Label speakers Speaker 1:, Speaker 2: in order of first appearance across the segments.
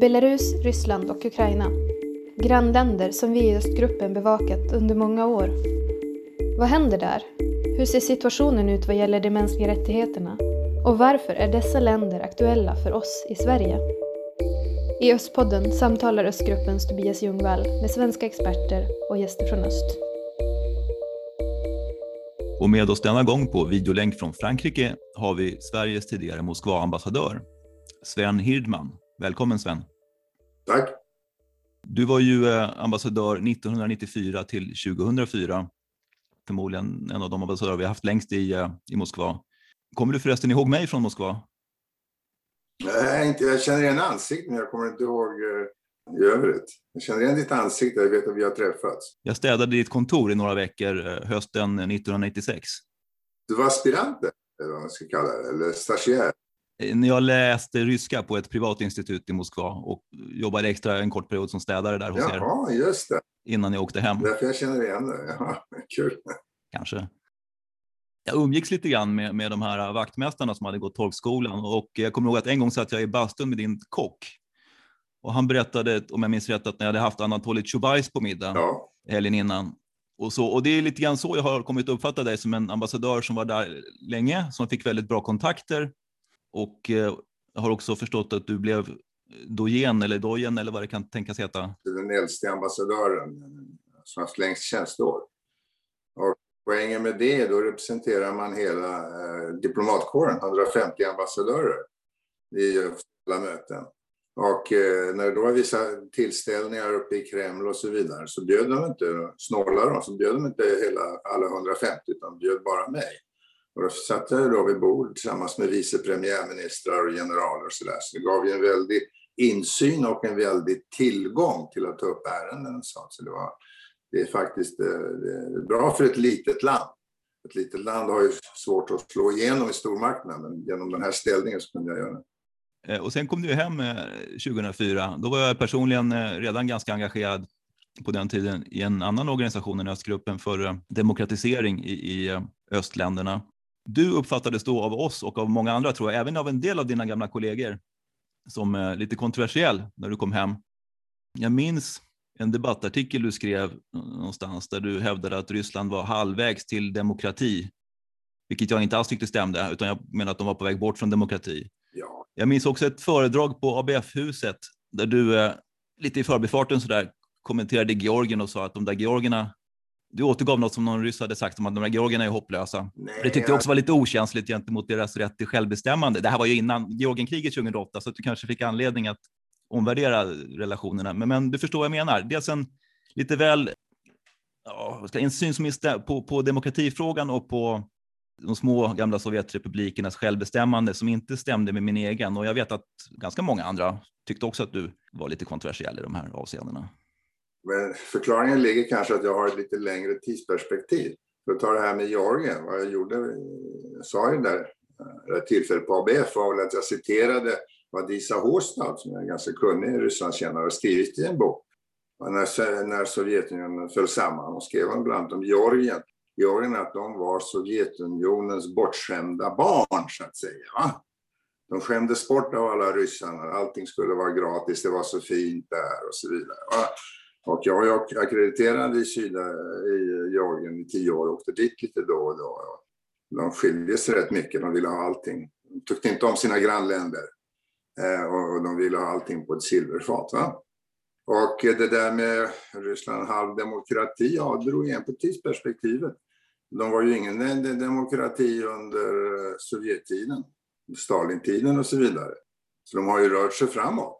Speaker 1: Belarus, Ryssland och Ukraina. Grannländer som vi i östgruppen bevakat under många år. Vad händer där? Hur ser situationen ut vad gäller de mänskliga rättigheterna? Och varför är dessa länder aktuella för oss i Sverige? I Östpodden samtalar Östgruppens Tobias Ljungvall med svenska experter och gäster från öst.
Speaker 2: Och med oss denna gång på videolänk från Frankrike har vi Sveriges tidigare Moskva-ambassadör Sven Hirdman. Välkommen Sven.
Speaker 3: Tack.
Speaker 2: Du var ju eh, ambassadör 1994 till 2004. Förmodligen en av de ambassadörer vi har haft längst i, eh, i Moskva. Kommer du förresten ihåg mig från Moskva?
Speaker 3: Nej, inte, jag känner igen ansiktet men jag kommer inte ihåg eh, i övrigt. Jag känner igen ditt ansikte, jag vet att vi har träffats.
Speaker 2: Jag städade ditt kontor i några veckor hösten 1996.
Speaker 3: Du var aspirant eller vad man ska kalla det, eller stagiaire?
Speaker 2: Eh, när jag läste ryska på ett privat institut i Moskva och jobbade extra en kort period som städare där hos
Speaker 3: Jaha,
Speaker 2: er.
Speaker 3: Just det.
Speaker 2: Innan jag åkte hem.
Speaker 3: Därför jag känner igen det. Ja, kul.
Speaker 2: Kanske. Jag umgicks lite grann med, med de här vaktmästarna som hade gått tolkskolan och jag kommer ihåg att en gång satt jag i bastun med din kock och han berättade, om jag minns rätt, att ni hade haft Anatoly Chubais på middag
Speaker 3: ja.
Speaker 2: helgen innan. Och, så, och det är lite grann så jag har kommit att uppfatta dig som en ambassadör som var där länge, som fick väldigt bra kontakter och jag har också förstått att du blev dojen eller dojen eller vad det kan tänkas heta.
Speaker 3: Den äldste ambassadören eh, som haft längst tjänsteår. Och poängen med det, då representerar man hela eh, diplomatkåren, 150 ambassadörer i alla möten. Och eh, när det då var vissa tillställningar uppe i Kreml och så vidare så bjöd de inte, snålade de, så bjöd de inte hela, alla 150 utan bjöd bara mig. Och då satt jag då vid bord tillsammans med vice premiärministrar och generaler och så där. Så det gav ju en väldig insyn och en väldig tillgång till att ta upp ärenden. Så det, var, det är faktiskt eh, det är bra för ett litet land. Ett litet land har ju svårt att slå igenom i stormarknaden, men genom den här ställningen så kunde jag göra det.
Speaker 2: Eh, och sen kom du hem eh, 2004. Då var jag personligen redan ganska engagerad på den tiden i en annan organisation än Östgruppen för demokratisering i, i östländerna. Du uppfattades då av oss och av många andra, tror jag, även av en del av dina gamla kollegor, som eh, lite kontroversiell när du kom hem. Jag minns en debattartikel du skrev någonstans där du hävdade att Ryssland var halvvägs till demokrati, vilket jag inte alls tyckte stämde, utan jag menar att de var på väg bort från demokrati.
Speaker 3: Ja.
Speaker 2: Jag minns också ett föredrag på ABF-huset där du eh, lite i förbifarten sådär kommenterade Georgien och sa att de där georgierna du återgav något som någon ryss hade sagt om att de här georgierna är hopplösa.
Speaker 3: Nej,
Speaker 2: det tyckte jag också var lite okänsligt gentemot deras rätt till självbestämmande. Det här var ju innan Georgienkriget 2008, så du kanske fick anledning att omvärdera relationerna. Men, men du förstår vad jag menar. Dels en lite väl ja, en syn som är på, på demokratifrågan och på de små gamla Sovjetrepublikernas självbestämmande som inte stämde med min egen. Och jag vet att ganska många andra tyckte också att du var lite kontroversiell i de här avseendena.
Speaker 3: Men förklaringen ligger kanske att jag har ett lite längre tidsperspektiv. För att ta det här med Georgien, vad jag gjorde, jag sa ju där, eh, det tillfället på ABF var väl att jag citerade vad Disa Håstad, som är ganska kunnig Rysslandskännare, har skrivit i en bok. När, när Sovjetunionen föll samman och skrev bland annat om Georgien. Georgien att de var Sovjetunionens bortskämda barn, så att säga. Va? De skämdes bort av alla ryssarna, allting skulle vara gratis, det var så fint där och så vidare. Va? Och jag var ackrediterad i, Kina i Georgien i tio år och åkte dit lite då och då. De skiljer sig rätt mycket, de ville ha allting. De tyckte inte om sina grannländer. Eh, och de ville ha allting på ett silverfat. Va? Och det där med Ryssland halvdemokrati, ja, det beror igen på tidsperspektivet. De var ju ingen demokrati under Sovjettiden, Stalintiden och så vidare. Så de har ju rört sig framåt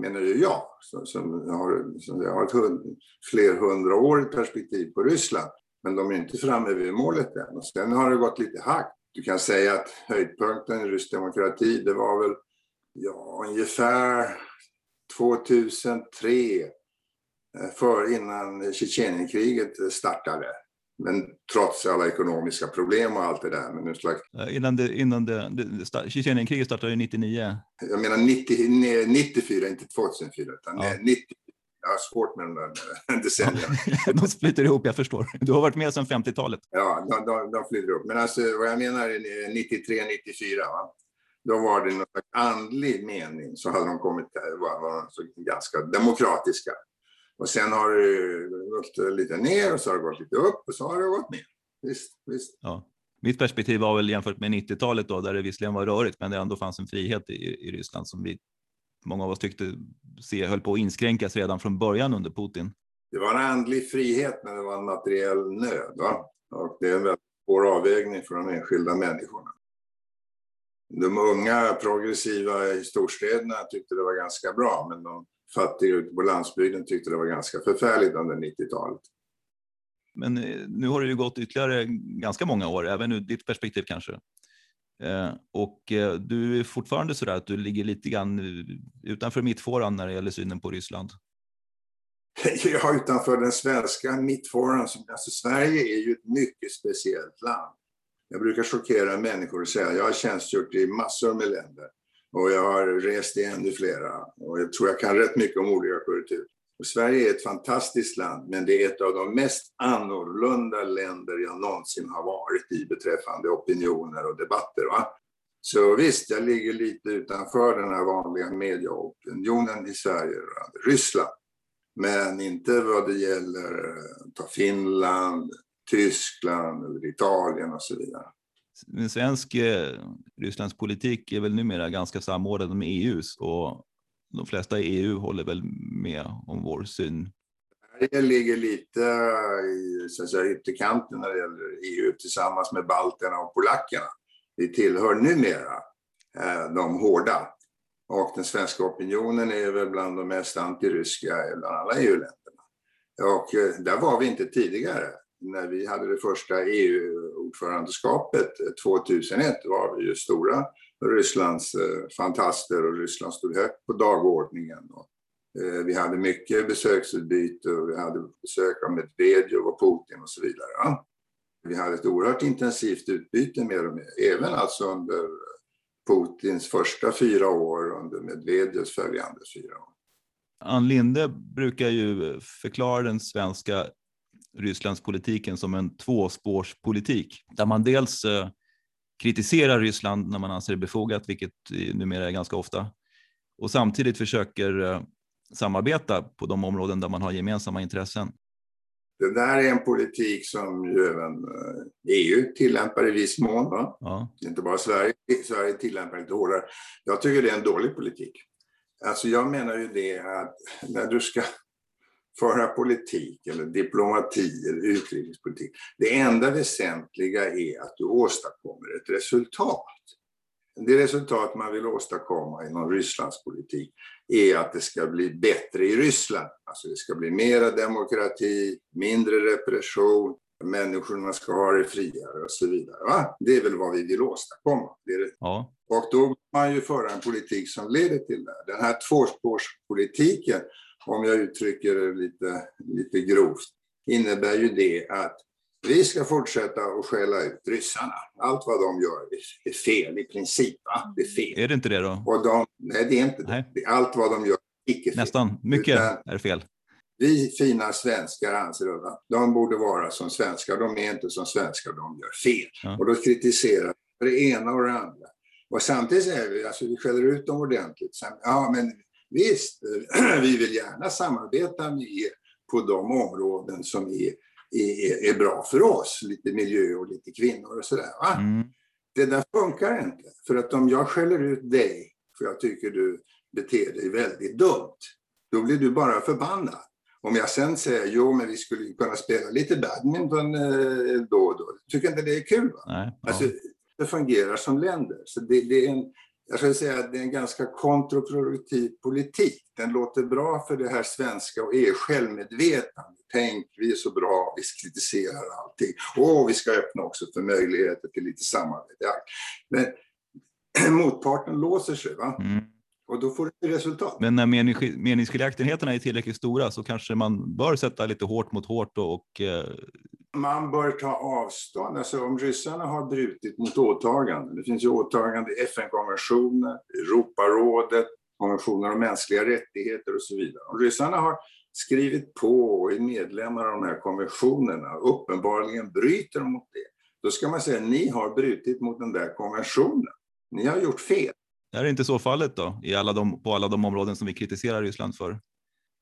Speaker 3: menar ju jag, som, som har, som har ett hund, flerhundraårigt perspektiv på Ryssland. Men de är inte framme vid målet än. Och sen har det gått lite hack. Du kan säga att höjdpunkten i rysk demokrati, det var väl ja, ungefär 2003, eh, för innan Tjetjenienkriget startade. Men trots alla ekonomiska problem och allt det där. Men slags...
Speaker 2: Innan det, innan det, det Tjetjenienkriget startade ju 99.
Speaker 3: Jag menar 90, 94, inte 2004, utan ja. 90. Jag har svårt med de där decennierna.
Speaker 2: de flyter ihop, jag förstår. Du har varit med sedan 50-talet.
Speaker 3: Ja, de, de, de flyter ihop. Men alltså vad jag menar är 93, 94. Va? Då var det någon andlig mening så hade de kommit, var, var ganska demokratiska. Och sen har det gått lite ner och så har det gått lite upp och så har det gått ner. Visst, visst.
Speaker 2: Ja. Mitt perspektiv var väl jämfört med 90-talet då, där det visserligen var rörigt, men det ändå fanns en frihet i, i Ryssland som vi, många av oss tyckte se höll på att inskränkas redan från början under Putin.
Speaker 3: Det var en andlig frihet, men det var en materiell nöd. Va? Och det är en väldigt svår avvägning för de enskilda människorna. De unga progressiva i storstäderna tyckte det var ganska bra, men de fattiga ute på landsbygden tyckte det var ganska förfärligt under 90-talet.
Speaker 2: Men eh, nu har det ju gått ytterligare ganska många år, även ur ditt perspektiv kanske. Eh, och eh, du är fortfarande så där att du ligger lite grann utanför mittfåran när det gäller synen på Ryssland.
Speaker 3: Ja, utanför den svenska mittfåran. Alltså, Sverige är ju ett mycket speciellt land. Jag brukar chockera människor och säga att jag har tjänstgjort i massor med länder och jag har rest i ännu flera och jag tror jag kan rätt mycket om olika kulturer. Sverige är ett fantastiskt land, men det är ett av de mest annorlunda länder jag någonsin har varit i beträffande opinioner och debatter. Va? Så visst, jag ligger lite utanför den här vanliga mediaopinionen i Sverige rörande Ryssland. Men inte vad det gäller eh, ta Finland, Tyskland eller Italien och så vidare.
Speaker 2: Men svensk eh, Rysslands politik är väl numera ganska samordnad med EUs och de flesta i EU håller väl med om vår syn.
Speaker 3: Sverige ligger lite i så att säga, ytterkanten när det gäller EU tillsammans med balterna och polackerna. Vi tillhör numera eh, de hårda. Och den svenska opinionen är väl bland de mest antiryska bland alla EU-länderna. Och eh, där var vi inte tidigare. När vi hade det första EU-ordförandeskapet 2001 eh, var vi ju stora Rysslands eh, fantaster och Ryssland stod högt på dagordningen. Eh, vi hade mycket besöksutbyte och vi hade besök av Medvedev och Putin och så vidare. Vi hade ett oerhört intensivt utbyte med dem, även alltså under Putins första fyra år och under Medvedevs följande fyra år.
Speaker 2: Ann Linde brukar ju förklara den svenska Rysslandspolitiken som en tvåspårspolitik där man dels eh, kritiserar Ryssland när man anser det befogat, vilket numera är ganska ofta, och samtidigt försöker eh, samarbeta på de områden där man har gemensamma intressen.
Speaker 3: Det där är en politik som ju även EU eh, e tillämpar i viss mån. Ja. Inte bara Sverige. Sverige tillämpar lite hårdare. Jag tycker det är en dålig politik. Alltså jag menar ju det att när du ska föra politik eller diplomati eller utrikespolitik. Det enda väsentliga är att du åstadkommer ett resultat. Det resultat man vill åstadkomma inom Rysslands politik är att det ska bli bättre i Ryssland. Alltså det ska bli mera demokrati, mindre repression, människorna ska ha det friare och så vidare. Va? Det är väl vad vi vill åstadkomma. Det det. Ja. Och då måste man ju föra en politik som leder till det. Den här tvåspårspolitiken om jag uttrycker det lite, lite grovt, innebär ju det att vi ska fortsätta att skälla ut ryssarna. Allt vad de gör är fel i princip. Va? Det är fel.
Speaker 2: Är det inte det då?
Speaker 3: Och de, nej, det är inte nej. det. Allt vad de gör är icke fel.
Speaker 2: Nästan. Mycket Utan är fel.
Speaker 3: Vi fina svenskar anser att de borde vara som svenskar. De är inte som svenskar, de gör fel. Ja. Och då kritiserar vi det ena och det andra. Och samtidigt säger vi, alltså vi skäller ut dem ordentligt. Ja, men Visst, vi vill gärna samarbeta med er på de områden som är, är, är bra för oss, lite miljö och lite kvinnor och sådär. Mm. Det där funkar inte, för att om jag skäller ut dig för jag tycker du beter dig väldigt dumt, då blir du bara förbannad. Om jag sen säger jo, men vi skulle kunna spela lite badminton eh, då och då, tycker inte det är kul. Va? Nej, ja. alltså, det fungerar som länder. Så det, det är en, jag skulle säga att det är en ganska kontraproduktiv politik. Den låter bra för det här svenska och är självmedvetande. Tänk, vi är så bra, vi kritiserar allting. Och vi ska öppna också för möjligheter till lite samarbete. Men motparten låser sig. Va? Mm. Och då får du resultat.
Speaker 2: Men när meningsskiljaktigheterna är tillräckligt stora så kanske man bör sätta lite hårt mot hårt och, och eh,
Speaker 3: man bör ta avstånd. Alltså om ryssarna har brutit mot åtaganden, det finns ju åtaganden i FN-konventioner, Europarådet, konventioner om mänskliga rättigheter och så vidare. Om ryssarna har skrivit på och är medlemmar av de här konventionerna och uppenbarligen bryter mot det, då ska man säga att ni har brutit mot den där konventionen. Ni har gjort fel.
Speaker 2: Är det inte så fallet då, i alla de, på alla de områden som vi kritiserar Ryssland för?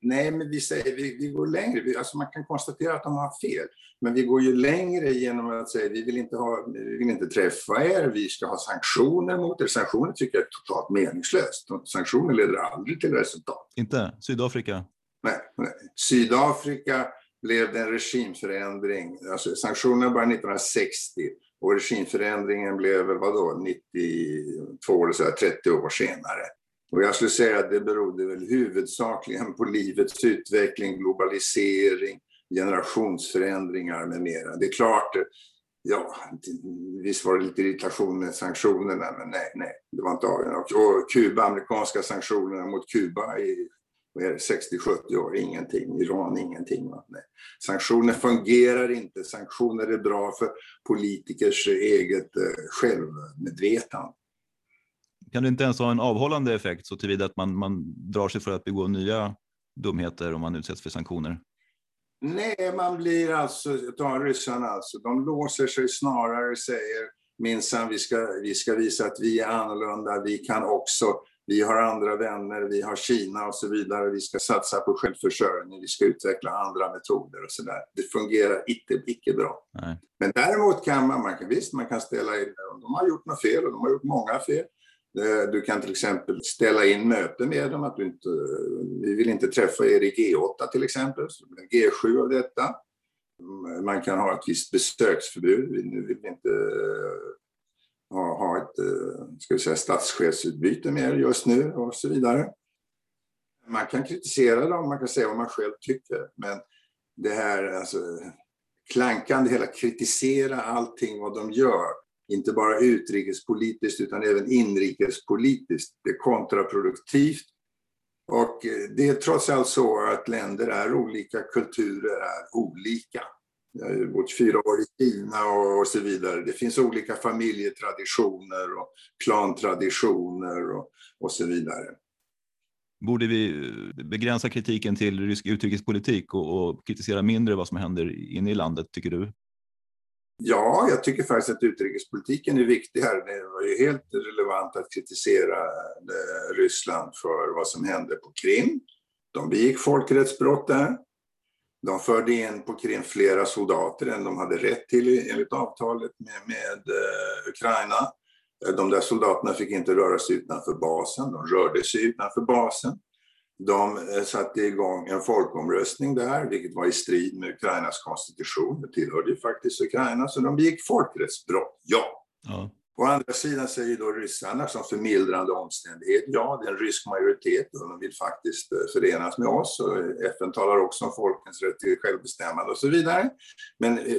Speaker 3: Nej, men vi, säger, vi, vi går längre. Vi, alltså man kan konstatera att de har fel. Men vi går ju längre genom att säga vi vill inte, ha, vi vill inte träffa er, vi ska ha sanktioner mot er. Sanktioner tycker jag är totalt meningslöst. Sanktioner leder aldrig till resultat.
Speaker 2: Inte? Sydafrika?
Speaker 3: Nej. nej. Sydafrika blev det en regimförändring. Alltså, sanktionerna började 1960 och regimförändringen blev vadå, 92 eller så här, 30 år senare. Och jag skulle säga att det berodde väl huvudsakligen på livets utveckling, globalisering, generationsförändringar med mera. Det är klart, ja, visst var det lite irritation med sanktionerna, men nej, nej, det var inte avgörande. Och Kuba, amerikanska sanktionerna mot Kuba i 60-70 år, ingenting. Iran, ingenting. Nej. Sanktioner fungerar inte. Sanktioner är bra för politikers eget eh, självmedvetande.
Speaker 2: Kan det inte ens ha en avhållande effekt så tillvida att man, man drar sig för att begå nya dumheter om man utsätts för sanktioner?
Speaker 3: Nej, man blir alltså, ta ryssarna alltså, de låser sig snarare och säger minsann vi ska, vi ska visa att vi är annorlunda, vi kan också, vi har andra vänner, vi har Kina och så vidare, vi ska satsa på självförsörjning, vi ska utveckla andra metoder och så där. Det fungerar icke, icke bra. Nej. Men däremot kan man, man kan, visst man kan ställa in, om de har gjort något fel och de har gjort många fel, Eh, du kan till exempel ställa in möten med dem, att du inte, vi vill inte träffa er i G8 till exempel, så det blir G7 av detta. Man kan ha ett visst besöksförbud, nu vill vi inte ha, ha ett eh, ska vi säga, statschefsutbyte med er just nu och så vidare. Man kan kritisera dem, man kan säga vad man själv tycker, men det här alltså, klankande, hela kritisera allting vad de gör, inte bara utrikespolitiskt utan även inrikespolitiskt. Det är kontraproduktivt. Och eh, det är trots allt så att länder är olika, kulturer är olika. Jag har bott fyra år i Kina och, så vidare. Det finns olika familjetraditioner och klantraditioner och, och så vidare.
Speaker 2: Borde vi begränsa kritiken till rysk utrikespolitik och, och kritisera mindre vad som händer inne i landet, tycker du?
Speaker 3: Ja, jag tycker faktiskt att utrikespolitiken är viktig här. Det var ju helt relevant att kritisera eh, Ryssland för vad som hände på Krim. De begick folkrättsbrott där. De förde in på Krim flera soldater än de hade rätt till enligt avtalet med, med eh, Ukraina. Eh, de där soldaterna fick inte röra sig utanför basen, de rörde sig utanför basen. De eh, satte igång en folkomröstning där, vilket var i strid med Ukrainas konstitution. Det tillhörde ju faktiskt Ukraina, så de begick folkrättsbrott, ja. ja. Å andra sidan säger då ryssarna som förmildrande omständighet, ja, det är en rysk majoritet och de vill faktiskt eh, förenas med oss. Och eh, FN talar också om folkens rätt till självbestämmande och så vidare. Men eh,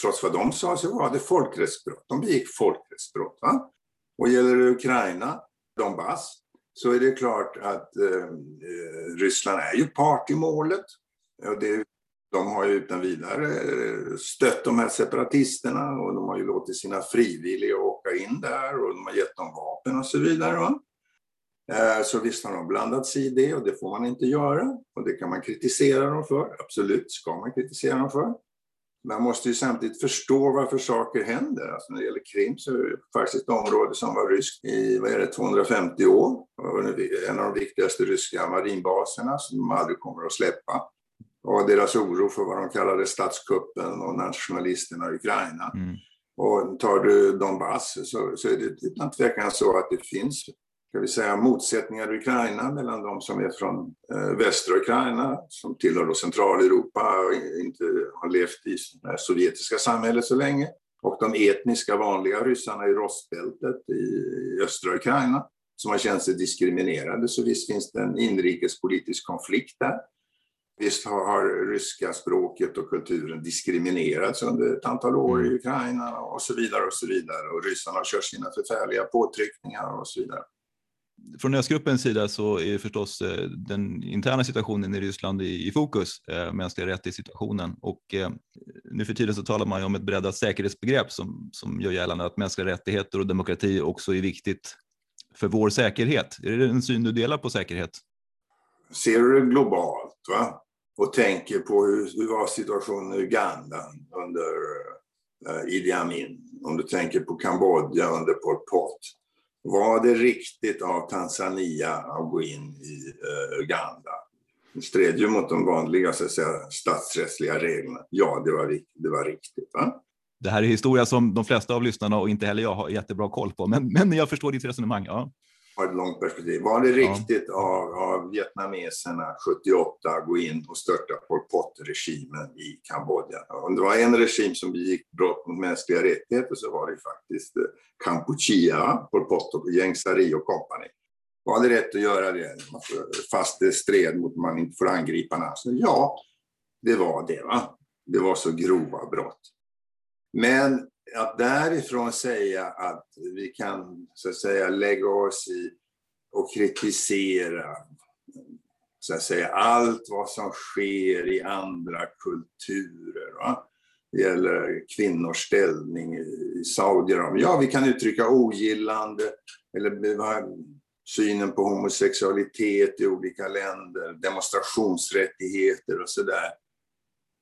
Speaker 3: trots vad de sa så var det folkrättsbrott. De begick folkrättsbrott. Va? Och gäller det Ukraina, Donbass, så är det klart att eh, eh Ryssland är ju part i målet. Och det, de har ju utan vidare eh, stött de här separatisterna och de har ju låtit sina frivilliga åka in där och de har gett dem vapen och så vidare. Va? Eh, så visst har de blandat sig i det och det får man inte göra. Och det kan man kritisera dem för, absolut ska man kritisera dem för man måste ju samtidigt förstå varför saker händer. Alltså när det gäller Krim så är det faktiskt ett område som var ryskt i vad är det, 250 år. En av de viktigaste ryska marinbaserna som de aldrig kommer att släppa. Och deras oro för vad de kallade statskuppen och nationalisterna i Ukraina. Mm. Och tar du Donbass så, så är det utan tvekan så att det finns ska vi säga, motsättningar i Ukraina mellan de som är från eh, västra Ukraina, som tillhör då Centraleuropa och inte har levt i det sovjetiska samhället så länge, och de etniska vanliga ryssarna i Rostbältet i östra Ukraina, som har känt sig diskriminerade. Så visst finns det en inrikespolitisk konflikt där. Visst har, har ryska språket och kulturen diskriminerats under ett antal år i mm. Ukraina och så vidare och så vidare. Och ryssarna kört sina förfärliga påtryckningar och så vidare
Speaker 2: från östgruppens sida så är förstås eh, den interna situationen i Ryssland i, fokus, eh, mänskliga rättighetssituationen. Och eh, nu för tiden så talar man ju om ett breddat säkerhetsbegrepp som, som gör gällande att mänskliga rättigheter och demokrati också är viktigt för vår säkerhet. Är det en syn du delar på säkerhet?
Speaker 3: Ser du det globalt va? Och tänker på hur, hur var situationen i Uganda under uh, Idi Amin, om du tänker på Kambodja under Pol Pot, Var det riktigt av Tanzania att gå in i uh, Uganda? Det stred ju mot de vanliga så att säga, statsrättsliga reglerna. Ja, det var, det var riktigt. Va?
Speaker 2: Det här är historia som de flesta av lyssnarna och inte heller jag har jättebra koll på, men, men jag förstår ditt resonemang. Ja
Speaker 3: har ett långt perspektiv. Var det riktigt ja. av, av vietnameserna 78 att gå in och störta Pol Pot-regimen i Kambodja? Om det var en regim som begick brott mot mänskliga rättigheter så var det faktiskt eh, Kampuchea, Pol Pot och Ieng Sari och kompani. Var det rätt att göra det fast det stred mot man inte får angripa nationen? Ja, det var det. Va? Det var så grova brott. Men att därifrån säga att vi kan så att säga lägga oss i och kritisera så att säga allt vad som sker i andra kulturer. Va? Det gäller kvinnors ställning i Saudiarabien. Ja, vi kan uttrycka ogillande eller synen på homosexualitet i olika länder, demonstrationsrättigheter och sådär.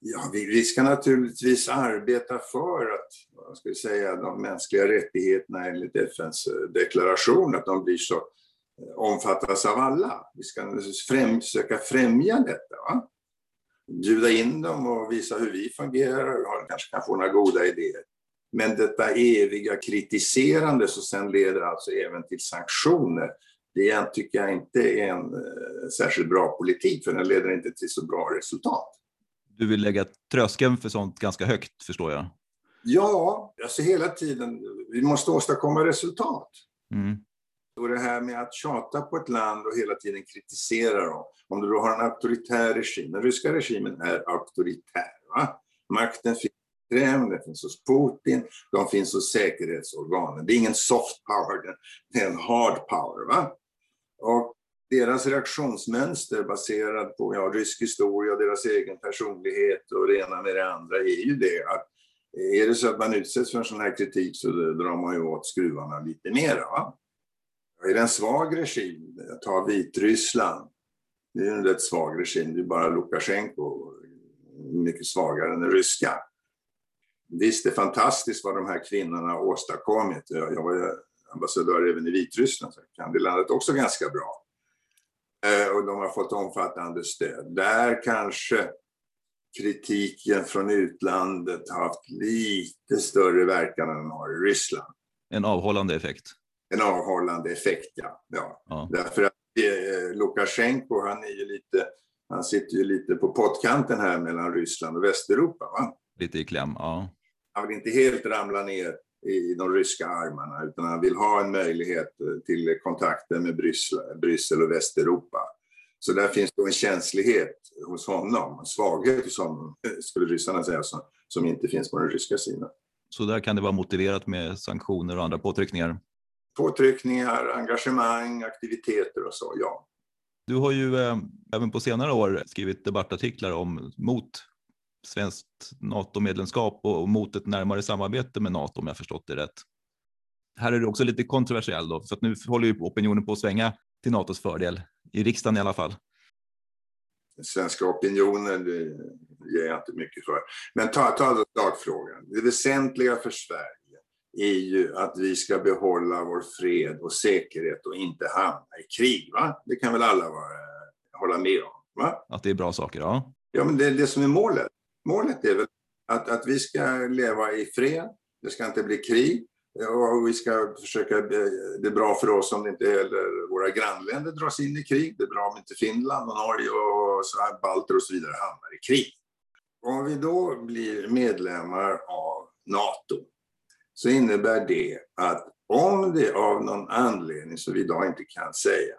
Speaker 3: Ja, vi, vi, ska naturligtvis arbeta för att vad ska säga, de mänskliga rättigheterna enligt FNs eh, deklaration, att de blir så eh, omfattas av alla. Vi ska främ, söka främja detta. Va? Bjuda in dem och visa hur vi fungerar och kanske kan få några goda idéer. Men detta eviga kritiserande som sen leder alltså även till sanktioner, det tycker jag inte är en eh, särskilt bra politik, för den leder inte till så bra resultat
Speaker 2: du vill lägga tröskeln för sånt ganska högt, förstår jag.
Speaker 3: Ja, alltså hela tiden. Vi måste åstadkomma resultat. Mm. Och det här med att tjata på ett land och hela tiden kritisera dem. Om du då har en auktoritär regim, den ryska regimen är auktoritär. Va? Makten finns i Kreml, den finns hos Putin, de finns hos säkerhetsorganen. Det är ingen soft power, det är en hard power. Va? Och deras reaktionsmönster baserat på ja, rysk historia, deras egen personlighet och det ena med det andra är ju det att är det så att man utsätts för en sån här kritik så drar man ju åt skruvarna lite mera. Va? Är det en svag regim, ta Vitryssland, det är en rätt svag regim, det är bara Lukasjenko, mycket svagare än den ryska. Visst, det är fantastiskt vad de här kvinnorna har åstadkommit. Jag var ju ambassadör även i Vitryssland, så jag kan det landet också ganska bra. Eh, och de har fått omfattande stöd. Där kanske kritiken från utlandet har haft lite större verkan än den har i Ryssland.
Speaker 2: En avhållande effekt?
Speaker 3: En avhållande effekt, ja. ja. ja. Därför att eh, Lukasjenko, han, är ju lite, han sitter ju lite på pottkanten här mellan Ryssland och Västeuropa. Va?
Speaker 2: Lite i kläm, ja.
Speaker 3: Han vill inte helt ramla ner i de ryska armarna, utan han vill ha en möjlighet till kontakter med Bryssel, Bryssel och Västeuropa. Så där finns det en känslighet hos honom, en svaghet hos honom, skulle ryssarna säga, som, som inte finns på den ryska sidan.
Speaker 2: Så där kan det vara motiverat med sanktioner och andra påtryckningar?
Speaker 3: Påtryckningar, engagemang, aktiviteter och så, ja.
Speaker 2: Du har ju eh, även på senare år skrivit debattartiklar om, mot svenskt NATO-medlemskap och mot ett närmare samarbete med NATO om jag förstått det rätt. Här är det också lite kontroversiell då, för att nu håller ju opinionen på att svänga till NATOs fördel, i riksdagen i alla fall.
Speaker 3: Den svenska opinionen ger jag inte mycket för. Men ta, ta sakfrågan. Det väsentliga för Sverige är ju att vi ska behålla vår fred och säkerhet och inte hamna i krig. Va? Det kan väl alla vara, hålla med om? Va?
Speaker 2: Att det är bra saker, ja.
Speaker 3: Ja, men det är det som är målet. Målet är väl att, att vi ska leva i fred, det ska inte bli krig och vi ska försöka, eh, det är bra för oss om det inte heller våra grannländer dras in i krig. Det är bra om inte Finland och Norge och balter och så vidare hamnar i krig. Om vi då blir medlemmar av NATO så innebär det att om det av någon anledning, som vi idag inte kan säga,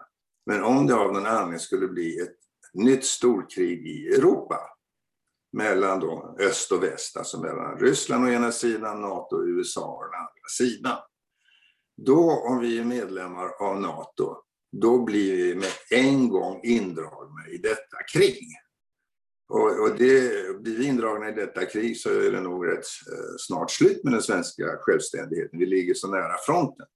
Speaker 3: men om det av någon anledning skulle bli ett nytt storkrig i Europa, mellan då öst och väst, alltså mellan Ryssland å ena sidan, NATO och USA å den andra sidan. Då, om vi är medlemmar av NATO, då blir vi med en gång indragna i detta krig. Och, och det, blir vi indragna i detta krig så är det nog rätt eh, snart slut med den svenska självständigheten. Vi ligger så nära fronten.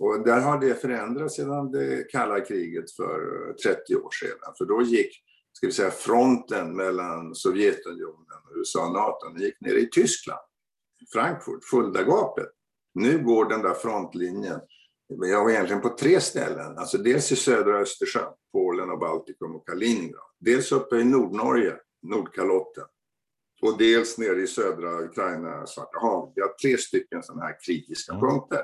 Speaker 3: Och där har det förändrats sedan det kalla kriget för eh, 30 år sedan. För då gick ska vi säga, fronten mellan Sovjetunionen och USA och NATO den gick ner i Tyskland, Frankfurt, Fuldagapet. Nu går den där frontlinjen jag var egentligen på tre ställen, alltså dels i södra Östersjön, Polen och Baltikum och Kaliningrad. Dels uppe i Nordnorge, Nordkalotten. Och dels nere i södra Ukraina, Svarta havet. Vi har tre stycken sådana här kritiska mm. punkter.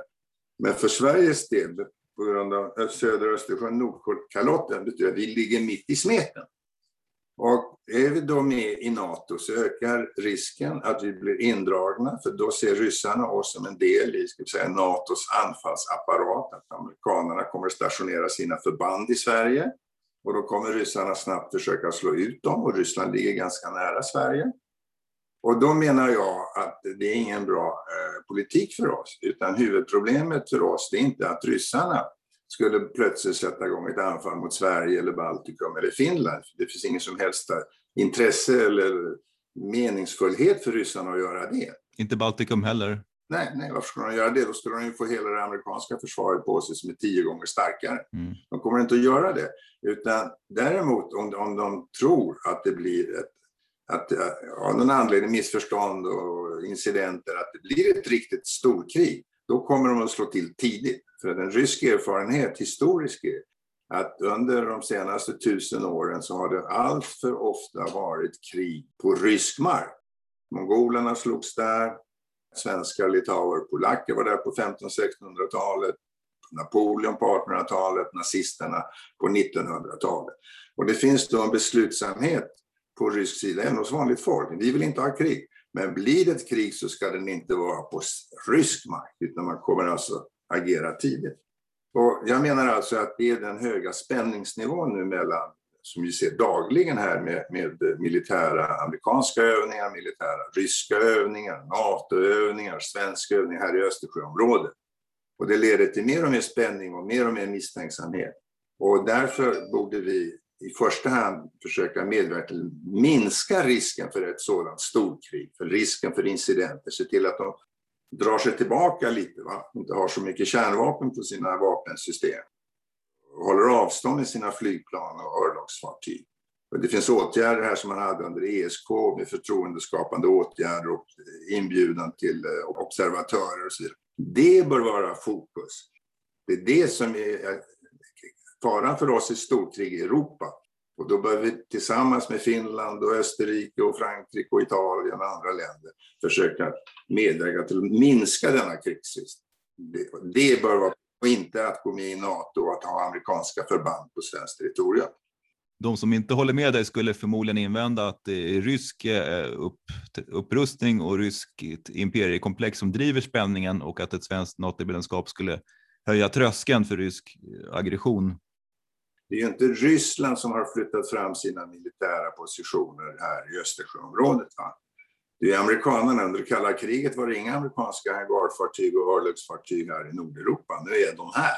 Speaker 3: Men för Sveriges del, på grund av södra Östersjön, Nordkalotten, betyder att vi ligger mitt i smeten. Och är vi då med i NATO så ökar risken att vi blir indragna, för då ser ryssarna oss som en del i ska vi säga, NATOs anfallsapparat, att amerikanerna kommer att stationera sina förband i Sverige. Och då kommer ryssarna snabbt försöka slå ut dem och Ryssland ligger ganska nära Sverige. Och då menar jag att det är ingen bra eh, politik för oss, utan huvudproblemet för oss det är inte att ryssarna skulle plötsligt sätta igång ett anfall mot Sverige eller Baltikum eller Finland. Det finns ingen som helst intresse eller meningsfullhet för ryssarna att göra det.
Speaker 2: Inte Baltikum heller?
Speaker 3: Nej, nej, varför skulle de göra det? Då skulle de ju få hela det amerikanska försvaret på sig som är tio gånger starkare. Mm. De kommer inte att göra det. Utan däremot om, om de tror att det blir ett att av någon anledning, missförstånd och incidenter, att det blir ett riktigt storkrig, då kommer de att slå till tidigt. För en rysk erfarenhet, historisk, är att under de senaste tusen åren så har det allt för ofta varit krig på rysk mark. Mongolerna slogs där, svenskar, litauer, polacker var där på 1500-1600-talet, Napoleon på 1800-talet, nazisterna på 1900-talet. Och det finns då en beslutsamhet på rysk sida, även hos vanligt folk. Vi vill inte ha krig. Men blir det ett krig så ska den inte vara på rysk mark, utan man kommer alltså agera tidigt. Och jag menar alltså att det är den höga spänningsnivån nu mellan, som vi ser dagligen här med, med militära amerikanska övningar, militära ryska övningar, NATO-övningar, svenska övningar här i Östersjöområdet. Och det leder till mer och mer spänning och mer och mer misstänksamhet. Och därför borde vi i första hand försöka medverka till att minska risken för ett sådant storkrig, för risken för incidenter, se till att de drar sig tillbaka lite, va? inte har så mycket kärnvapen på sina vapensystem, håller avstånd med sina flygplan och örlogsfartyg. Det finns åtgärder här som man hade under ESK med förtroendeskapande åtgärder och inbjudan till eh, observatörer och så vidare. Det bör vara fokus. Det är det som är faran för oss är storkrig i Europa. Och då bör vi tillsammans med Finland och Österrike och Frankrike och Italien och andra länder försöka medverka till att minska denna krigsrisk. Det, det bör vara, och inte att gå med i NATO och att ha amerikanska förband på svenskt territorium.
Speaker 2: De som inte håller med dig skulle förmodligen invända att det är rysk eh, upp, upprustning och ryskt imperiekomplex som driver spänningen och att ett svenskt NATO-medlemskap skulle höja tröskeln för rysk eh, aggression
Speaker 3: det är ju inte Ryssland som har flyttat fram sina militära positioner här i Östersjöområdet. Va? Det är amerikanerna. Under kalla kriget var det inga amerikanska hangarfartyg och örlogsfartyg här i Nordeuropa. Nu är de här.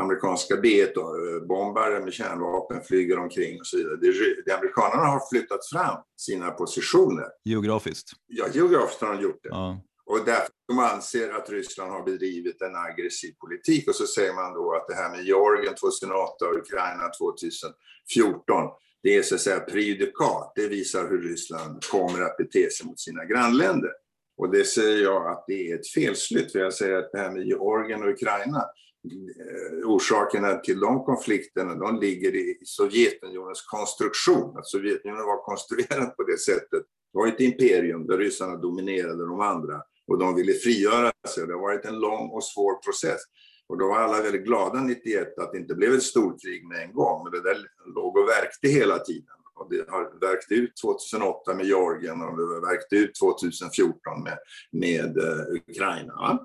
Speaker 3: Amerikanska B-1-bombare med kärnvapen flyger omkring och så vidare. Det, det, amerikanerna har flyttat fram sina positioner.
Speaker 2: Geografiskt?
Speaker 3: Ja, geografiskt har de gjort det. Ja. Och därför de anser att Ryssland har bedrivit en aggressiv politik. Och så säger man då att det här med Georgien 2008 och Ukraina 2014, det är så att säga prejudikat. Det visar hur Ryssland kommer att bete sig mot sina grannländer. Och det säger jag att det är ett felslut. För jag säger att det här med Georgien och Ukraina, eh, orsakerna till de konflikterna, de ligger i Sovjetunionens konstruktion. Att Sovjetunionen var konstruerad på det sättet. Det var ett imperium där ryssarna dominerade de andra och de ville frigöra sig. Det har varit en lång och svår process. Och då var alla väldigt glada 91 att det inte blev ett storkrig med en gång, men det där låg och verkte hela tiden. Och det har verkt ut 2008 med Georgien och det har verkt ut 2014 med, med uh, Ukraina.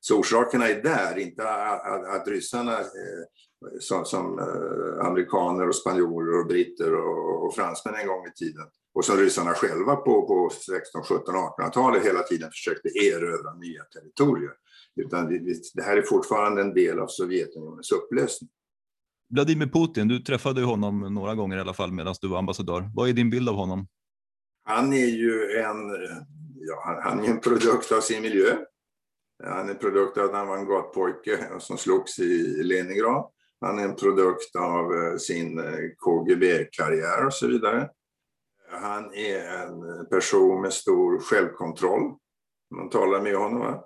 Speaker 3: Så orsakerna är där, inte att, att, att ryssarna eh, som, som eh, amerikaner och spanjorer och britter och, och fransmän en gång i tiden och som ryssarna själva på, på 16, 17, 1800-talet hela tiden försökte erövra nya territorier. Utan det, det här är fortfarande en del av Sovjetunionens upplösning.
Speaker 2: Vladimir Putin, du träffade honom några gånger i alla fall medan du var ambassadör. Vad är din bild av honom?
Speaker 3: Han är ju en, ja, han är en produkt av sin miljö. Han är en produkt av att han var en gatpojke som slogs i Leningrad. Han är en produkt av eh, sin eh, KGB-karriär och så vidare. Han är en person med stor självkontroll. Man talar med honom. Va?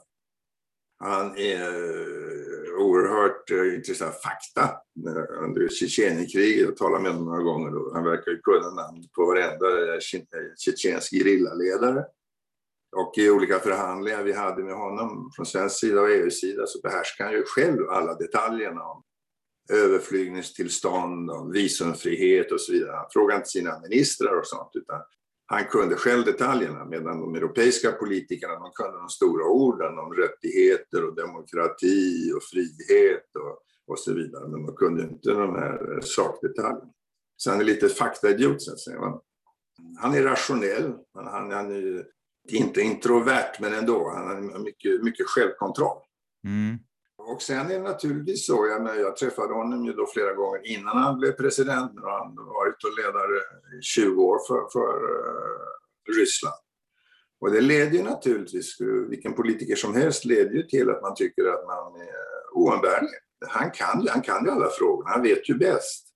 Speaker 3: Han är eh, oerhört intresserad av fakta under Tjetjenienkriget. Jag talade med honom några gånger då. han verkar ju kunna namn på varenda tjetjensk gerillaledare. Och i olika förhandlingar vi hade med honom från svensk sida och EU-sida så behärskar han ju själv alla detaljerna om överflygningstillstånd, om visumfrihet och så vidare. Han frågade inte sina ministrar och sånt utan han kunde själv detaljerna medan de europeiska politikerna de kunde de stora orden om rättigheter och demokrati och frihet och, och så vidare. Men de kunde inte de här eh, sakdetaljerna. Så han är lite faktaidiot så att säga. Han är rationell, han, han är inte introvert men ändå. Han har mycket, mycket självkontroll. Mm. Och sen är det naturligtvis så, jag, menar, jag träffade honom ju då flera gånger innan han blev president. när han varit och ledare i 20 år för, för uh, Ryssland. Och det leder ju naturligtvis, vilken politiker som helst leder ju till att man tycker att man är oumbärlig. Han kan, han kan ju alla frågorna, han vet ju bäst.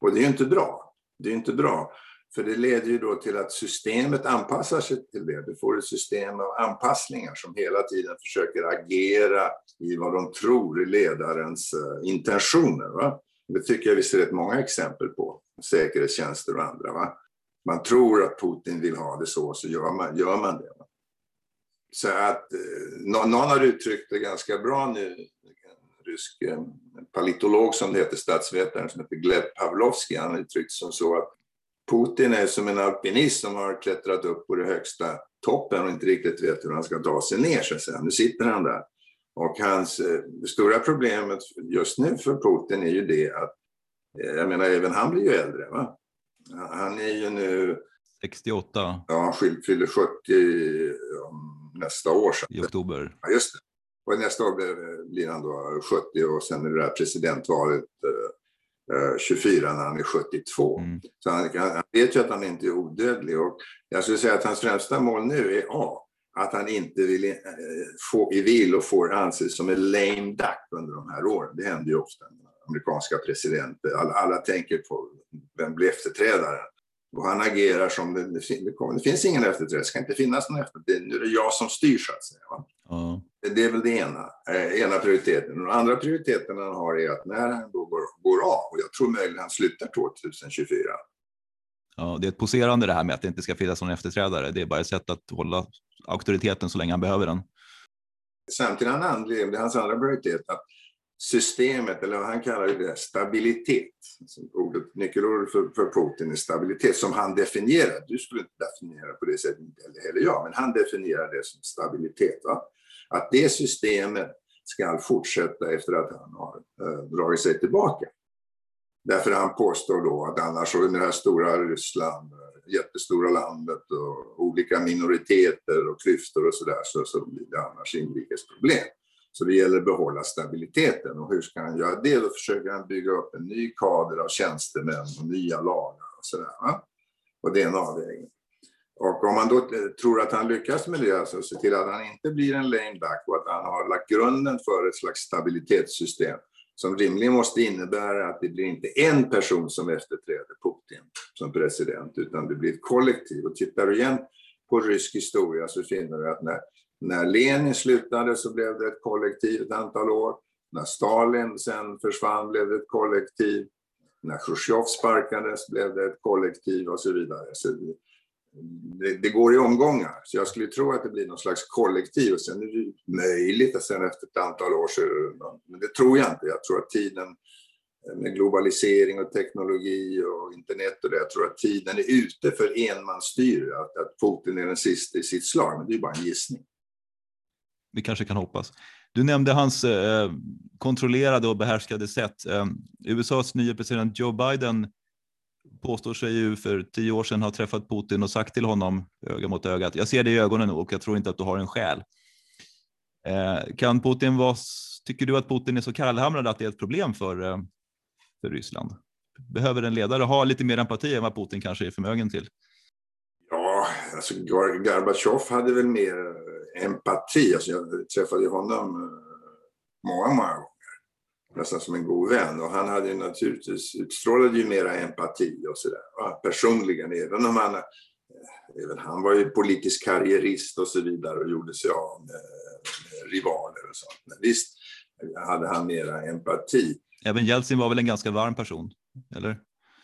Speaker 3: Och det är ju inte bra. Det är inte bra. För det leder ju då till att systemet anpassar sig till det. Du får ett system av anpassningar som hela tiden försöker agera i vad de tror är ledarens eh, intentioner. Va? Det tycker jag vi ser rätt många exempel på, säkerhetstjänster och andra. Va? Man tror att Putin vill ha det så, så gör man, gör man det. Va? Så att eh, någon har uttryckt det ganska bra nu, en rysk en politolog som det heter, statsvetaren som heter Gleb Pavlovski, han har uttryckt som så att Putin är som en alpinist som har klättrat upp på den högsta toppen och inte riktigt vet hur han ska ta sig ner. Så att säga. Nu sitter han där. Och hans eh, stora problemet just nu för Putin är ju det att, eh, jag menar även han blir ju äldre. Va? Han är ju nu...
Speaker 2: 68.
Speaker 3: Ja, han fyller 70 nästa år. Så.
Speaker 2: I oktober.
Speaker 3: Ja, just det. Och nästa år blir han då 70 och sen är det där presidentvalet 24 eh, när han är 72. Mm. Så han, han, vet ju att han inte är odödlig. Och jag skulle säga att hans främsta mål nu är A. Att han inte vill, eh, få, vill och får anses som en lame duck under de här åren. Det händer ju ofta med amerikanska presidenter. Alla, alla tänker på vem blir efterträdaren. Och han agerar som det, det, finns ingen efterträdare, det ska inte finnas någon efterträdare. Nu är det jag som styr så att säga. Mm. Det är väl det ena, eh, ena prioriteten. Den andra prioriteten han har är att när han då går, går av, och jag tror möjligen han slutar 2024.
Speaker 2: Ja, det är ett poserande det här med att det inte ska finnas någon efterträdare. Det är bara ett sätt att hålla auktoriteten så länge han behöver den.
Speaker 3: Samtidigt han det är hans andra prioritet, att systemet, eller vad han kallar det, stabilitet. Alltså ordet, nyckelordet för, för Putin är stabilitet, som han definierar. Du skulle inte definiera på det sättet, eller heller jag, men han definierar det som stabilitet. Va? Att det systemet ska fortsätta efter att han har eh, dragit sig tillbaka. Därför han påstår då att annars så det här stora Ryssland, eh, jättestora landet och olika minoriteter och klyftor och sådär så, så blir det annars inrikesproblem. Så det gäller att behålla stabiliteten. Och hur ska han göra det? Då försöker han bygga upp en ny kader av tjänstemän och nya lagar och sådär. Och det är en avvägning. Och om man då eh, tror att han lyckas med det, alltså se till att han inte blir en lame duck och att han har lagt grunden för ett slags stabilitetssystem som rimligen måste innebära att det blir inte en person som efterträder Putin som president, utan det blir ett kollektiv. Och tittar du igen på rysk historia så finner du att när när Lenin slutade så blev det ett kollektiv ett antal år. När Stalin sen försvann blev det ett kollektiv. När Khrushchev sparkades blev det ett kollektiv och så vidare. Så det, det, går i omgångar. Så jag skulle tro att det blir någon slags kollektiv och sen är det möjligt att sen efter ett antal år så men det tror jag inte. Jag tror att tiden med globalisering och teknologi och internet och det, jag tror att tiden är ute för enmansstyre, att, att Putin är den sista i sitt slag, men det är bara en gissning
Speaker 2: vi kanske kan hoppas. Du nämnde hans eh, kontrollerade och behärskade sätt. Eh, USAs nya president Joe Biden påstår sig ju för tio år sedan ha träffat Putin och sagt till honom öga mot öga att jag ser dig i ögonen och jag tror inte att du har en själ. Eh, kan Putin vara, tycker du att Putin är så kallhamrad att det är ett problem för, eh, för Ryssland? Behöver en ledare ha lite mer empati än vad Putin kanske är förmögen till?
Speaker 3: Ja, alltså Gorbatjov hade väl mer empati. Alltså jag träffade honom eh, många, många gånger. Nästan som en god vän. Och han hade ju naturligtvis, utstrålade ju mera empati och sådär. Personligen, även om han, eh, även han var ju politisk karriärist och så vidare och gjorde sig av med, med rivaler och sånt. Men visst, hade han mera empati.
Speaker 2: Även Jeltsin var väl en ganska varm person, eller?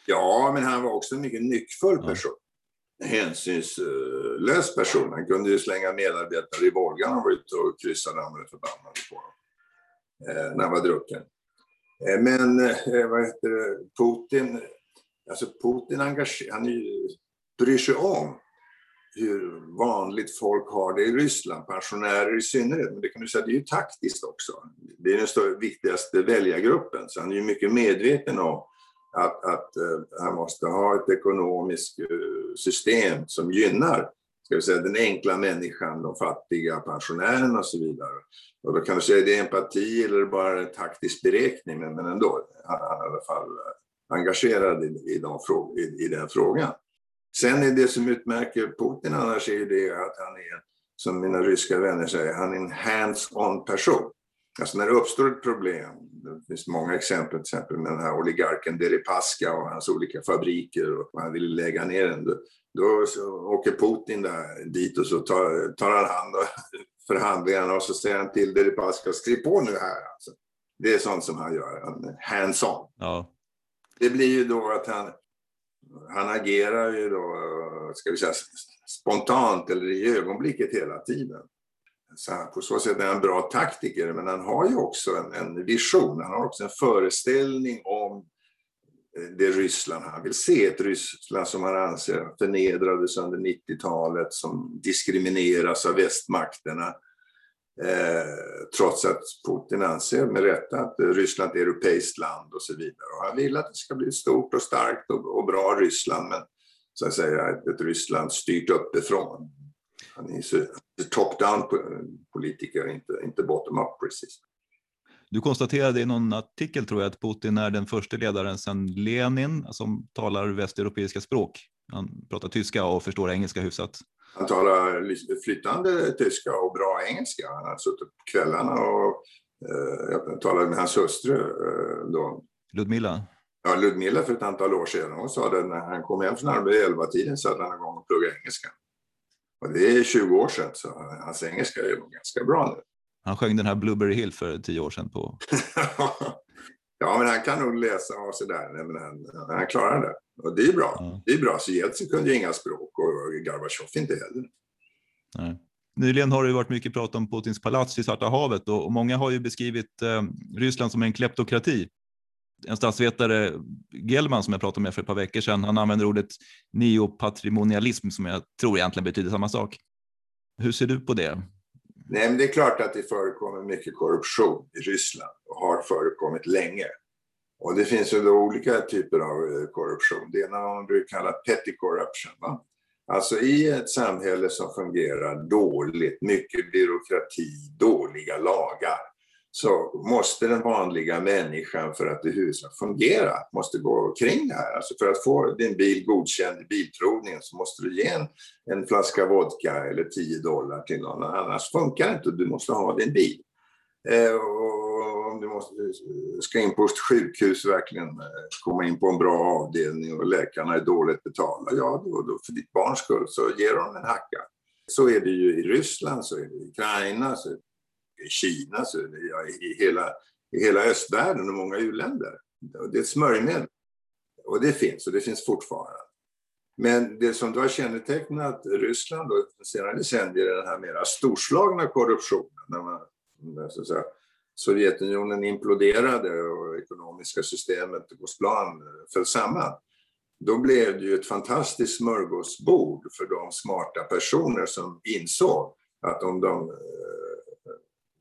Speaker 3: Ja, men han var också en mycket nyckfull person. Ja. Hänsynslös person. Han kunde ju slänga medarbetare i Volga när han var ute och kryssade och blev förbannade på dem. Eh, när han var drucken. Eh, men eh, vad heter det, Putin, alltså Putin engagerar, han ju, bryr sig om hur vanligt folk har det i Ryssland, pensionärer i synnerhet. Men det kan du säga, det är ju taktiskt också. Det är den större, viktigaste väljargruppen, så han är ju mycket medveten om att, att eh, han måste ha ett ekonomiskt system som gynnar ska vi säga, den enkla människan, de fattiga pensionärerna och så vidare. Och då kan du säga, det är empati eller bara en taktisk beräkning, men, men ändå, han, han är i alla fall eh, engagerad i, i, de fråg, i, i den frågan. Sen är det som utmärker Putin annars är det att han är, som mina ryska vänner säger, han är en hands-on person. Alltså när det uppstår ett problem, det finns många exempel, till exempel med den här oligarken Deripaska och hans olika fabriker och han ville lägga ner den. Då, åker Putin där, dit och så tar, tar han hand om förhandlingarna och så säger han till Deripaska, skriv på nu här. Alltså. Det är sånt som han gör, hands-on. Ja. Det blir ju då att han, han agerar ju då, ska vi säga, spontant eller i ögonblicket hela tiden. Så på så sätt är han en bra taktiker, men han har ju också en, en vision, han har också en föreställning om det Ryssland han vill se. Ett Ryssland som han anser förnedrades under 90-talet, som diskrimineras av västmakterna. Eh, trots att Putin anser med rätta att Ryssland är ett europeiskt land och så vidare. Och han vill att det ska bli ett stort och starkt och, och bra Ryssland, men så att säga ett, ett Ryssland styrt uppifrån. Han är top-down politiker, inte, inte bottom-up precis.
Speaker 2: Du konstaterade i någon artikel tror jag att Putin är den första ledaren sedan Lenin som talar västeuropeiska språk. Han pratar tyska och förstår engelska hyfsat.
Speaker 3: Han talar flytande tyska och bra engelska. Han har suttit på kvällarna och eh, jag talade med hans hustru eh, då.
Speaker 2: Ludmilla?
Speaker 3: Ja, Ludmilla för ett antal år sedan. Hon sa att när han kom hem från arbetet vid elva tiden så hade han igång och pluggade engelska. Och det är 20 år sedan, så hans engelska är ganska bra nu.
Speaker 2: Han sjöng den här Blueberry Hill för tio år sedan på...
Speaker 3: ja, men han kan nog läsa och sådär. Men han, han klarar det. Och det är bra. Ja. Det är bra. Så Jeltsin kunde ju inga språk och Gorbatjov inte heller.
Speaker 2: Nej. Nyligen har det varit mycket prat om Putins palats i Svarta havet och många har ju beskrivit eh, Ryssland som en kleptokrati. En statsvetare, Gelman, som jag pratade med för ett par veckor sedan, han använder ordet neopatrimonialism som jag tror egentligen betyder samma sak. Hur ser du på det?
Speaker 3: Nej, men det är klart att det förekommer mycket korruption i Ryssland och har förekommit länge. Och det finns ju då olika typer av eh, korruption. Det ena man brukar kalla petty corruption. Va? Alltså i ett samhälle som fungerar dåligt, mycket byråkrati, dåliga lagar, så måste den vanliga människan för att det huset fungera, måste gå kring det här. Alltså för att få din bil godkänd i bilprovningen så måste du ge en, en flaska vodka eller 10 dollar till någon, annars funkar det inte. Du måste ha din bil. Eh, och om du måste, eh, ska in på ett sjukhus verkligen eh, komma in på en bra avdelning och läkarna är dåligt betalda, ja då, då för ditt barns skull så ger de en hacka. Så är det ju i Ryssland, så är det i Ukraina, så är det i Kina, så ja, i, hela, i hela östvärlden och många u-länder. Det är ett smörjmedel. Och det finns, och det finns fortfarande. Men det som då har kännetecknat Ryssland och senare decennier är den här mera storslagna korruptionen. När man, så att säga, Sovjetunionen imploderade och ekonomiska systemet, Gosplan, föll samman. Då blev det ju ett fantastiskt smörgåsbord för de smarta personer som insåg att om de eh,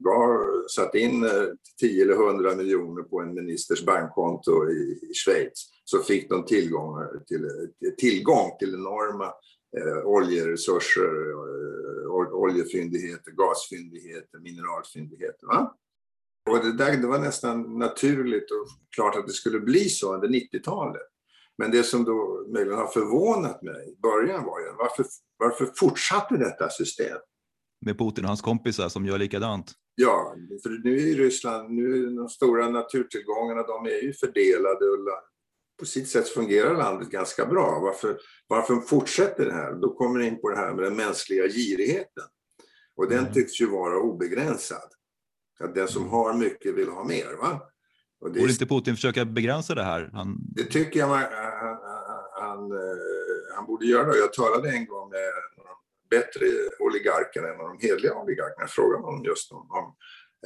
Speaker 3: gav, satt in eh, 10 eller 100 miljoner på en ministers bankkonto i, i Schweiz så fick de tillgång eh, till, eh, tillgång till enorma eh, oljeresurser, eh, oljefyndigheter, gasfyndigheter, mineralfyndigheter. Va? Och det, där, det var nästan naturligt och klart att det skulle bli så under 90-talet. Men det som då möjligen har förvånat mig i början var ju varför, varför fortsatte detta system?
Speaker 2: Med Putin och hans kompisar som gör likadant.
Speaker 3: Ja, för nu i Ryssland, nu de stora naturtillgångarna, de är ju fördelade och på sitt sätt fungerar landet ganska bra. Varför, varför fortsätter det här? Då kommer det in på det här med den mänskliga girigheten. Och den mm. tycks ju vara obegränsad. Att den som har mycket vill ha mer. Va?
Speaker 2: Och det Borde inte Putin försöka begränsa det här? Han...
Speaker 3: Det tycker jag man, han, han, han, borde göra. Jag talade en gång med bättre oligarker än de hedliga oligarkerna. Frågade honom just om, om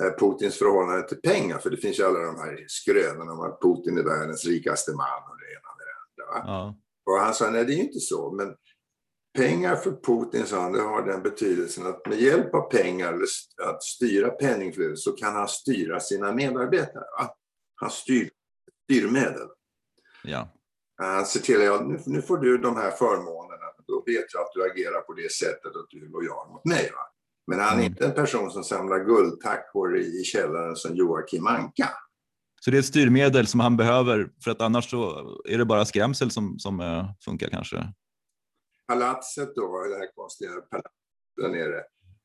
Speaker 3: eh, Putins förhållande till pengar. För det finns ju alla de här skrönorna om att Putin är världens rikaste man och det ena med det andra. Ja. Och han sa, nej det är ju inte så. Men pengar för Putin, sa han, det har den betydelsen att med hjälp av pengar, eller att styra penningflödet, så kan han styra sina medarbetare. Va? Han styr styrmedel.
Speaker 2: Ja.
Speaker 3: Han ser till att nu, nu får du de här förmånerna, då vet jag att du agerar på det sättet att du är lojal mot mig. Va? Men han är mm. inte en person som samlar guldtackor i, i källaren som Joakim Anka.
Speaker 2: Så det är ett styrmedel som han behöver för att annars så är det bara skrämsel som, som uh, funkar kanske?
Speaker 3: Palatset då, det här konstiga palatset där nere.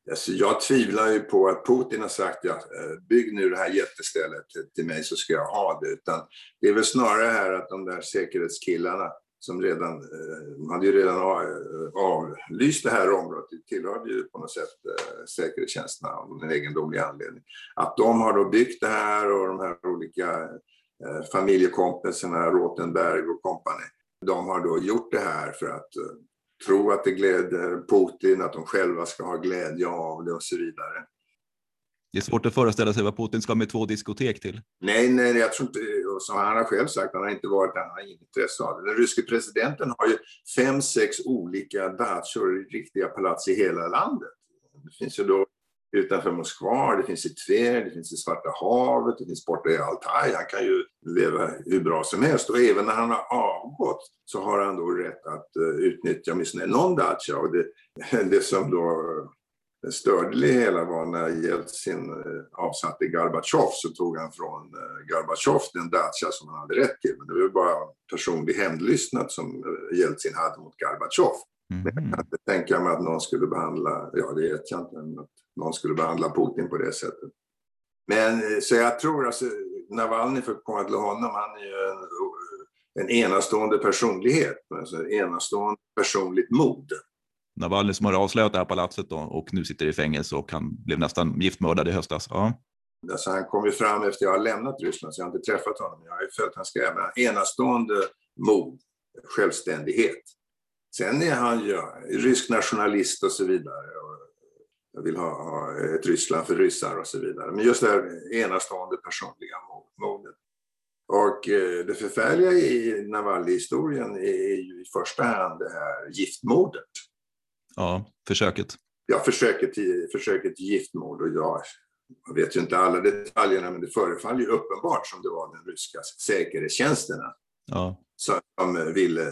Speaker 3: Alltså jag tvivlar ju på att Putin har sagt ja, eh, bygg nu det här jättestället till mig så ska jag ha det. Utan det är väl snarare här att de där säkerhetskillarna som redan, eh, de hade ju redan eh, avlyst det här området, det tillhörde ju på något sätt eh, säkerhetstjänsterna av en egendomlig anledning. Att de har då byggt det här och de här olika familjekompisarna, Rotenberg och kompani, de har då gjort det här för att tro att det gläder Putin, att de själva ska ha glädje av det och så vidare.
Speaker 2: Det är svårt att föreställa sig vad Putin ska med två diskotek till.
Speaker 3: Nej, nej, jag tror inte, som han har själv sagt, han har inte varit där, han har inget intresse av det. Den ryske presidenten har ju fem, sex olika dachor i riktiga palats i hela landet. Det finns ju då utanför Moskva, det finns i Tver, det finns i Svarta havet, det finns borta i Altaj. Han kan ju leva hur bra som helst. Och även när han har avgått så har han då rätt att eh, utnyttja åtminstone någon dacha. Och det, det som då störde det hela var när Jeltsin uh, avsatte Gorbatjov så tog han från uh, Gorbatjov den dacha som han hade rätt till. Men det var bara personlig hämndlystnad som Jeltsin hade mot Gorbatjov. Mm. Jag kan inte tänka mig att någon skulle behandla, ja det vet jag inte, men att någon skulle behandla Putin på det sättet. Men eh, så jag tror alltså, Navalny, för att komma till honom, han är ju en, en enastående personlighet, alltså enastående personligt mod.
Speaker 2: Navalny som har avslöjat det här palatset då, och nu sitter i fängelse och han blev nästan giftmördad i höstas. Ja.
Speaker 3: Alltså han kom ju fram efter jag har lämnat Ryssland, så jag har inte träffat honom. Jag har ju följt hans gräv. Enastående mod, självständighet. Sen är han ju rysk nationalist och så vidare. Jag vill ha, ha ett Ryssland för ryssar och så vidare. Men just det här enastående personliga modet. Och eh, det förfärliga i Navalny-historien är ju i första hand det här giftmordet.
Speaker 2: Ja, försöket.
Speaker 3: Ja, försöket försöket till giftmord. Och jag, jag vet ju inte alla detaljerna, men det förefaller ju uppenbart som det var den ryska säkerhetstjänsterna
Speaker 2: ja.
Speaker 3: som ville,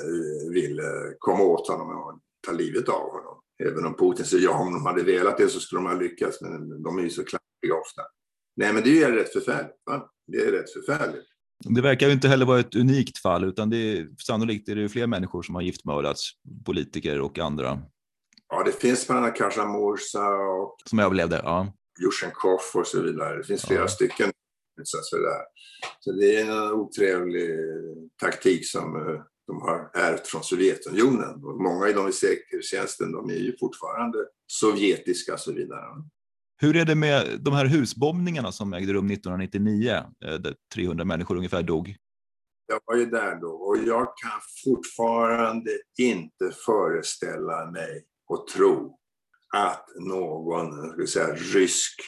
Speaker 3: ville komma åt honom och ta livet av honom. Även om Putin säger ja, om de hade velat det så skulle de ha lyckats, men de är ju så klantiga ofta. Nej, men det är rätt förfärligt. Va? Det är rätt förfärligt.
Speaker 2: Det verkar ju inte heller vara ett unikt fall, utan det är, sannolikt är det fler människor som har giftmördats, politiker och andra.
Speaker 3: Ja, det finns bland annat Kashamursa och
Speaker 2: som överlevde, ja.
Speaker 3: Jusjenkov och så vidare. Det finns flera ja. stycken för det här. Så det är en otrevlig taktik som eh, de har ärvt från Sovjetunionen. Och många i de i säkerhetstjänsten de är ju fortfarande sovjetiska och så vidare.
Speaker 2: Hur är det med de här husbombningarna som ägde rum 1999, eh, där 300 människor ungefär dog?
Speaker 3: Jag var ju där då och jag kan fortfarande inte föreställa mig och tro att någon ska säga, rysk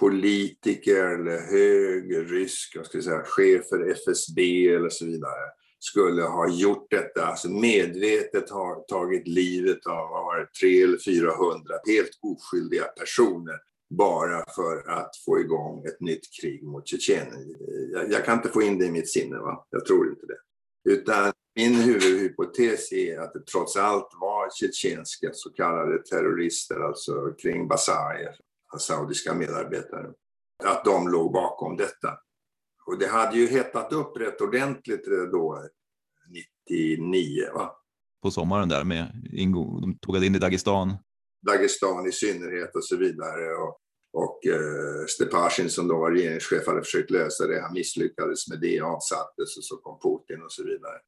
Speaker 3: politiker eller hög rysk jag ska säga, chef för FSB eller så vidare skulle ha gjort detta, alltså medvetet har tagit livet av var 300 eller 400 helt oskyldiga personer bara för att få igång ett nytt krig mot Tjetjenien. Jag, jag, kan inte få in det i mitt sinne, va? jag tror inte det. Utan min huvudhypotes är att det trots allt var tjetjenska så kallade terrorister, alltså kring Basajev, saudiska medarbetare, att de låg bakom detta. Och det hade ju hettat upp rätt ordentligt då, 99. Va?
Speaker 2: På sommaren där med Ingo, de tog in i Dagestan.
Speaker 3: Dagestan i synnerhet och så vidare. Och, och eh, Stepashin som då var regeringschef hade försökt lösa det. Han misslyckades med det, avsattes och så kom Putin och så vidare.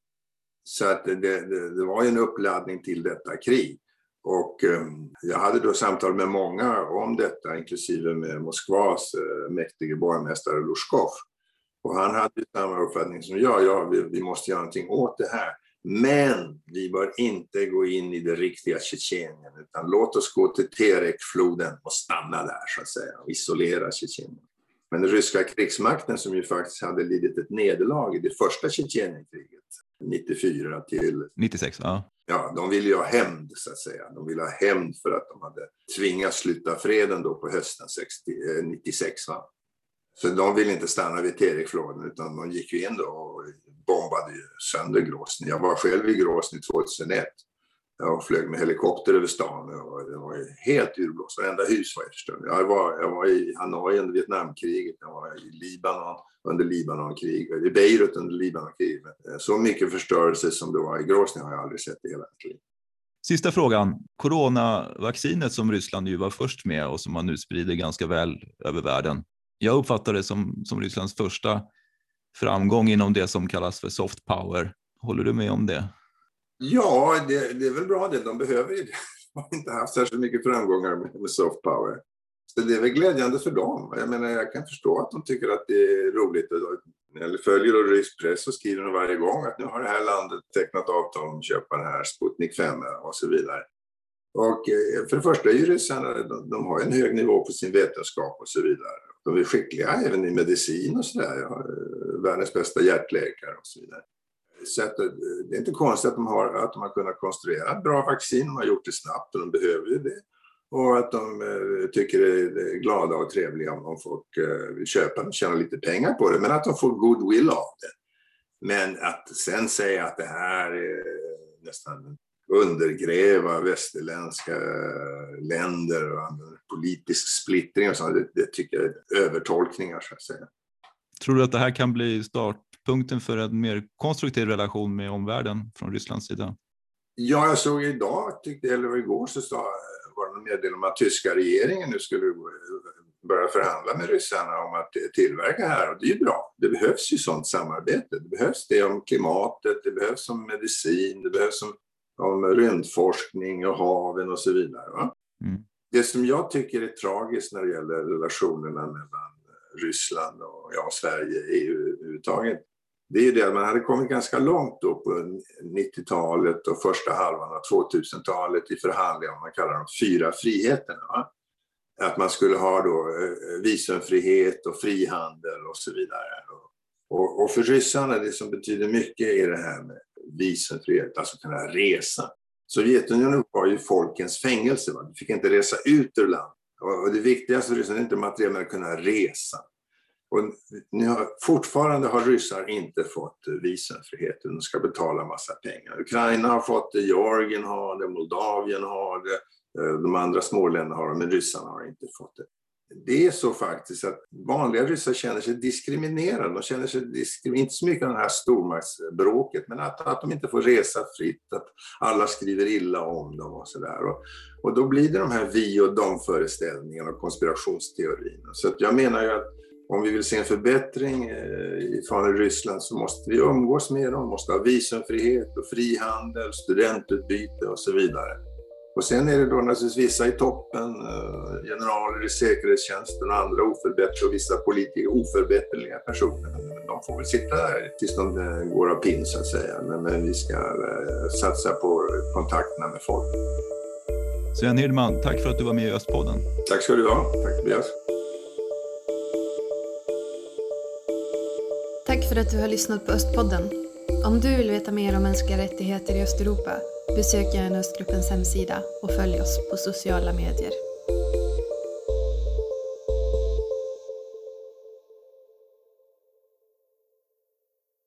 Speaker 3: Så att det, det, det var ju en uppladdning till detta krig. Och ehm, jag hade då samtal med många om detta, inklusive med Moskvas eh, mäktige borgmästare Lushkov. Och han hade samma uppfattning som jag, ja, vi, vi måste göra någonting åt det här. Men vi bör inte gå in i det riktiga Tjetjenien, utan låt oss gå till Terekfloden och stanna där, så att säga, och isolera Tjetjenien. Men den ryska krigsmakten, som ju faktiskt hade lidit ett nederlag i det första Tjetjenienkriget, 94 till
Speaker 2: 96, ja.
Speaker 3: Ja, de ville ju ha hämnd, så att säga. De ville ha hämnd för att de hade tvingats sluta freden då på hösten 60, 96. Eh, va? Så de ville inte stanna vid Terekfloden utan de gick ju in då och bombade sönder Grosny. Jag var själv i Grosny 2001. Jag flög med helikopter över stan och det var helt urblåst. Varenda hus var förstört. Jag var, jag var i Hanoi under Vietnamkriget, jag var i Libanon under Libanonkriget, i Beirut under Libanonkriget. Eh, så mycket förstörelse som det var i Grosny har jag aldrig sett i hela mitt liv.
Speaker 2: Sista frågan. Coronavaccinet som Ryssland ju var först med och som man nu sprider ganska väl över världen jag uppfattar det som, som Rysslands första framgång inom det som kallas för soft power. Håller du med om det?
Speaker 3: Ja, det, det är väl bra det. De behöver ju det. De har inte haft särskilt mycket framgångar med, med soft power. Så det är väl glädjande för dem. Jag menar, jag kan förstå att de tycker att det är roligt. När följer då rysk press så skriver de varje gång att nu har det här landet tecknat avtal om att köpa den här Sputnik 5 och så vidare. Och eh, för det första är ju ryssarna, de, de har en hög nivå på sin vetenskap och så vidare. De är skickliga även i medicin och sådär. Eh, världens bästa hjärtläkare och så vidare. Så det är inte konstigt att de, har, att de har kunnat konstruera ett bra vaccin. De har gjort det snabbt och de behöver ju det. Och att de eh, tycker det är glada och trevliga om folk eh, vill köpa och tjäna lite pengar på det. Men att de får goodwill av det. Men att sen säga att det här är nästan undergräva västerländska eh, länder och politisk splittring och sånt, det, det tycker jag är övertolkningar så att säga.
Speaker 2: Tror du att det här kan bli startpunkten för en mer konstruktiv relation med omvärlden från Rysslands sida?
Speaker 3: Ja, jag såg idag, tyckte, eller igår, så sa, var det meddelande om att tyska regeringen nu skulle börja förhandla med ryssarna om att tillverka här och det är ju bra. Det behövs ju sånt samarbete. Det behövs det om klimatet, det behövs om medicin, det behövs om om rymdforskning och haven och så vidare. Mm. Det som jag tycker är tragiskt när det gäller relationerna mellan Ryssland och ja, Sverige, EU överhuvudtaget, det är ju det att man hade kommit ganska långt då på 90-talet och första halvan av 2000-talet i förhandlingar om man kallar de fyra friheterna. Va? Att man skulle ha då eh, visumfrihet och frihandel och så vidare. Och, och för ryssarna, det som betyder mycket är det här med visumfrihet, alltså kunna resa. Sovjetunionen var ju folkens fängelse. Va? Du fick inte resa ut ur landet. Och det viktigaste för ryssarna är inte materiellt, men att kunna resa. Och har, fortfarande har ryssar inte fått eh, visumfrihet. De ska betala massa pengar. Ukraina har fått det, Georgien har det, Moldavien har det, eh, de andra småländerna har det, men ryssarna har inte fått det det är så faktiskt att vanliga ryssar känner sig diskriminerade. De känner sig diskriminerade, inte så mycket av det här stormaktsbråket, men att, att de inte får resa fritt, att alla skriver illa om dem och sådär. Och, och då blir det de här vi och de föreställningarna och konspirationsteorierna. Så att jag menar ju att om vi vill se en förbättring eh, från Ryssland så måste vi umgås med dem, måste ha visumfrihet och frihandel, studentutbyte och så vidare. Och sen är det då naturligtvis vissa i toppen, eh, generaler i säkerhetstjänsten och andra oförbättrade och vissa politiker oförbätterliga personer. De får väl sitta där tills de eh, går av pinn så att säga. Men, vi ska satsa på kontakterna med folk.
Speaker 2: Sven Hirdman, tack för att du var med i Östpodden.
Speaker 3: Tack ska du ha. Tack Tobias.
Speaker 1: Tack för att du har lyssnat på Östpodden. Om du vill veta mer om mänskliga rättigheter i Östeuropa Besök gärna Östgruppens hemsida och följ oss på sociala medier.